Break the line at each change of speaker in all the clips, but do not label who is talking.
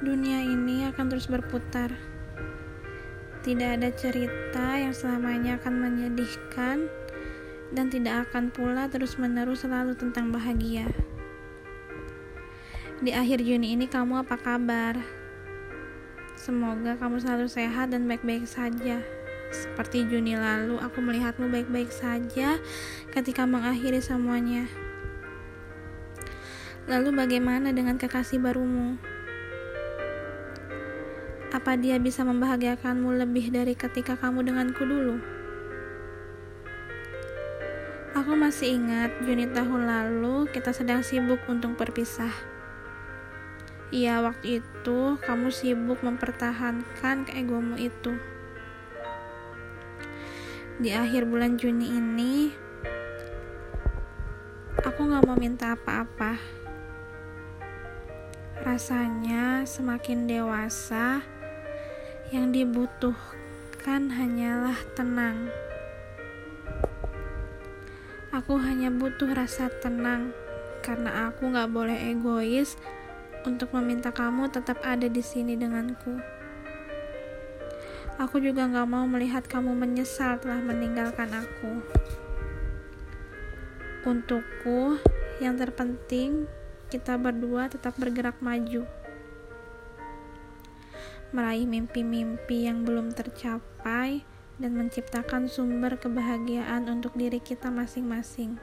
Dunia ini akan terus berputar. Tidak ada cerita yang selamanya akan menyedihkan dan tidak akan pula terus-menerus selalu tentang bahagia. Di akhir Juni ini kamu apa kabar? Semoga kamu selalu sehat dan baik-baik saja. Seperti Juni lalu, aku melihatmu baik-baik saja ketika mengakhiri semuanya. Lalu bagaimana dengan kekasih barumu? Apa dia bisa membahagiakanmu lebih dari ketika kamu denganku dulu? Aku masih ingat Juni tahun lalu kita sedang sibuk untuk berpisah. Iya, waktu itu kamu sibuk mempertahankan keegomu itu. Di akhir bulan Juni ini, aku gak mau minta apa-apa. Rasanya semakin dewasa, yang dibutuhkan hanyalah tenang. Aku hanya butuh rasa tenang karena aku gak boleh egois untuk meminta kamu tetap ada di sini denganku. Aku juga gak mau melihat kamu menyesal telah meninggalkan aku. Untukku, yang terpenting kita berdua tetap bergerak maju meraih mimpi-mimpi yang belum tercapai, dan menciptakan sumber kebahagiaan untuk diri kita masing-masing.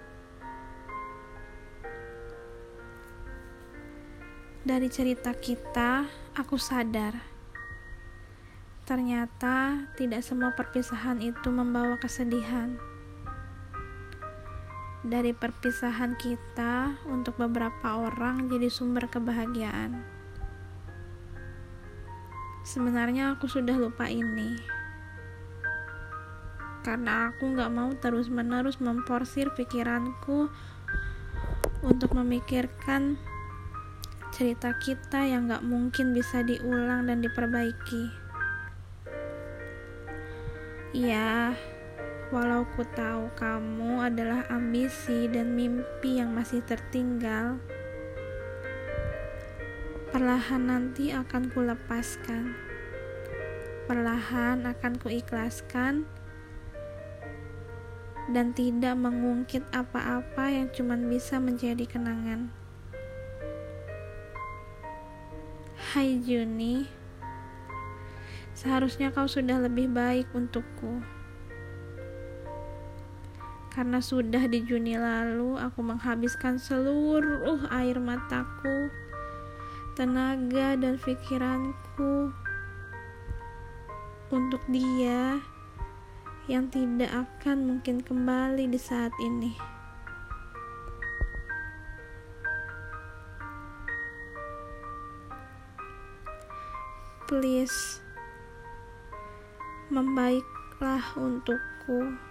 Dari cerita kita, aku sadar ternyata tidak semua perpisahan itu membawa kesedihan. Dari perpisahan kita, untuk beberapa orang jadi sumber kebahagiaan. Sebenarnya aku sudah lupa ini. Karena aku gak mau terus-menerus memporsir pikiranku untuk memikirkan cerita kita yang gak mungkin bisa diulang dan diperbaiki. Ya, walau ku tahu kamu adalah ambisi dan mimpi yang masih tertinggal, Perlahan nanti akan kulepaskan. Perlahan akan kuikhlaskan dan tidak mengungkit apa-apa yang cuma bisa menjadi kenangan. Hai Juni, seharusnya kau sudah lebih baik untukku. Karena sudah di Juni lalu aku menghabiskan seluruh air mataku tenaga dan pikiranku untuk dia yang tidak akan mungkin kembali di saat ini. Please, membaiklah untukku.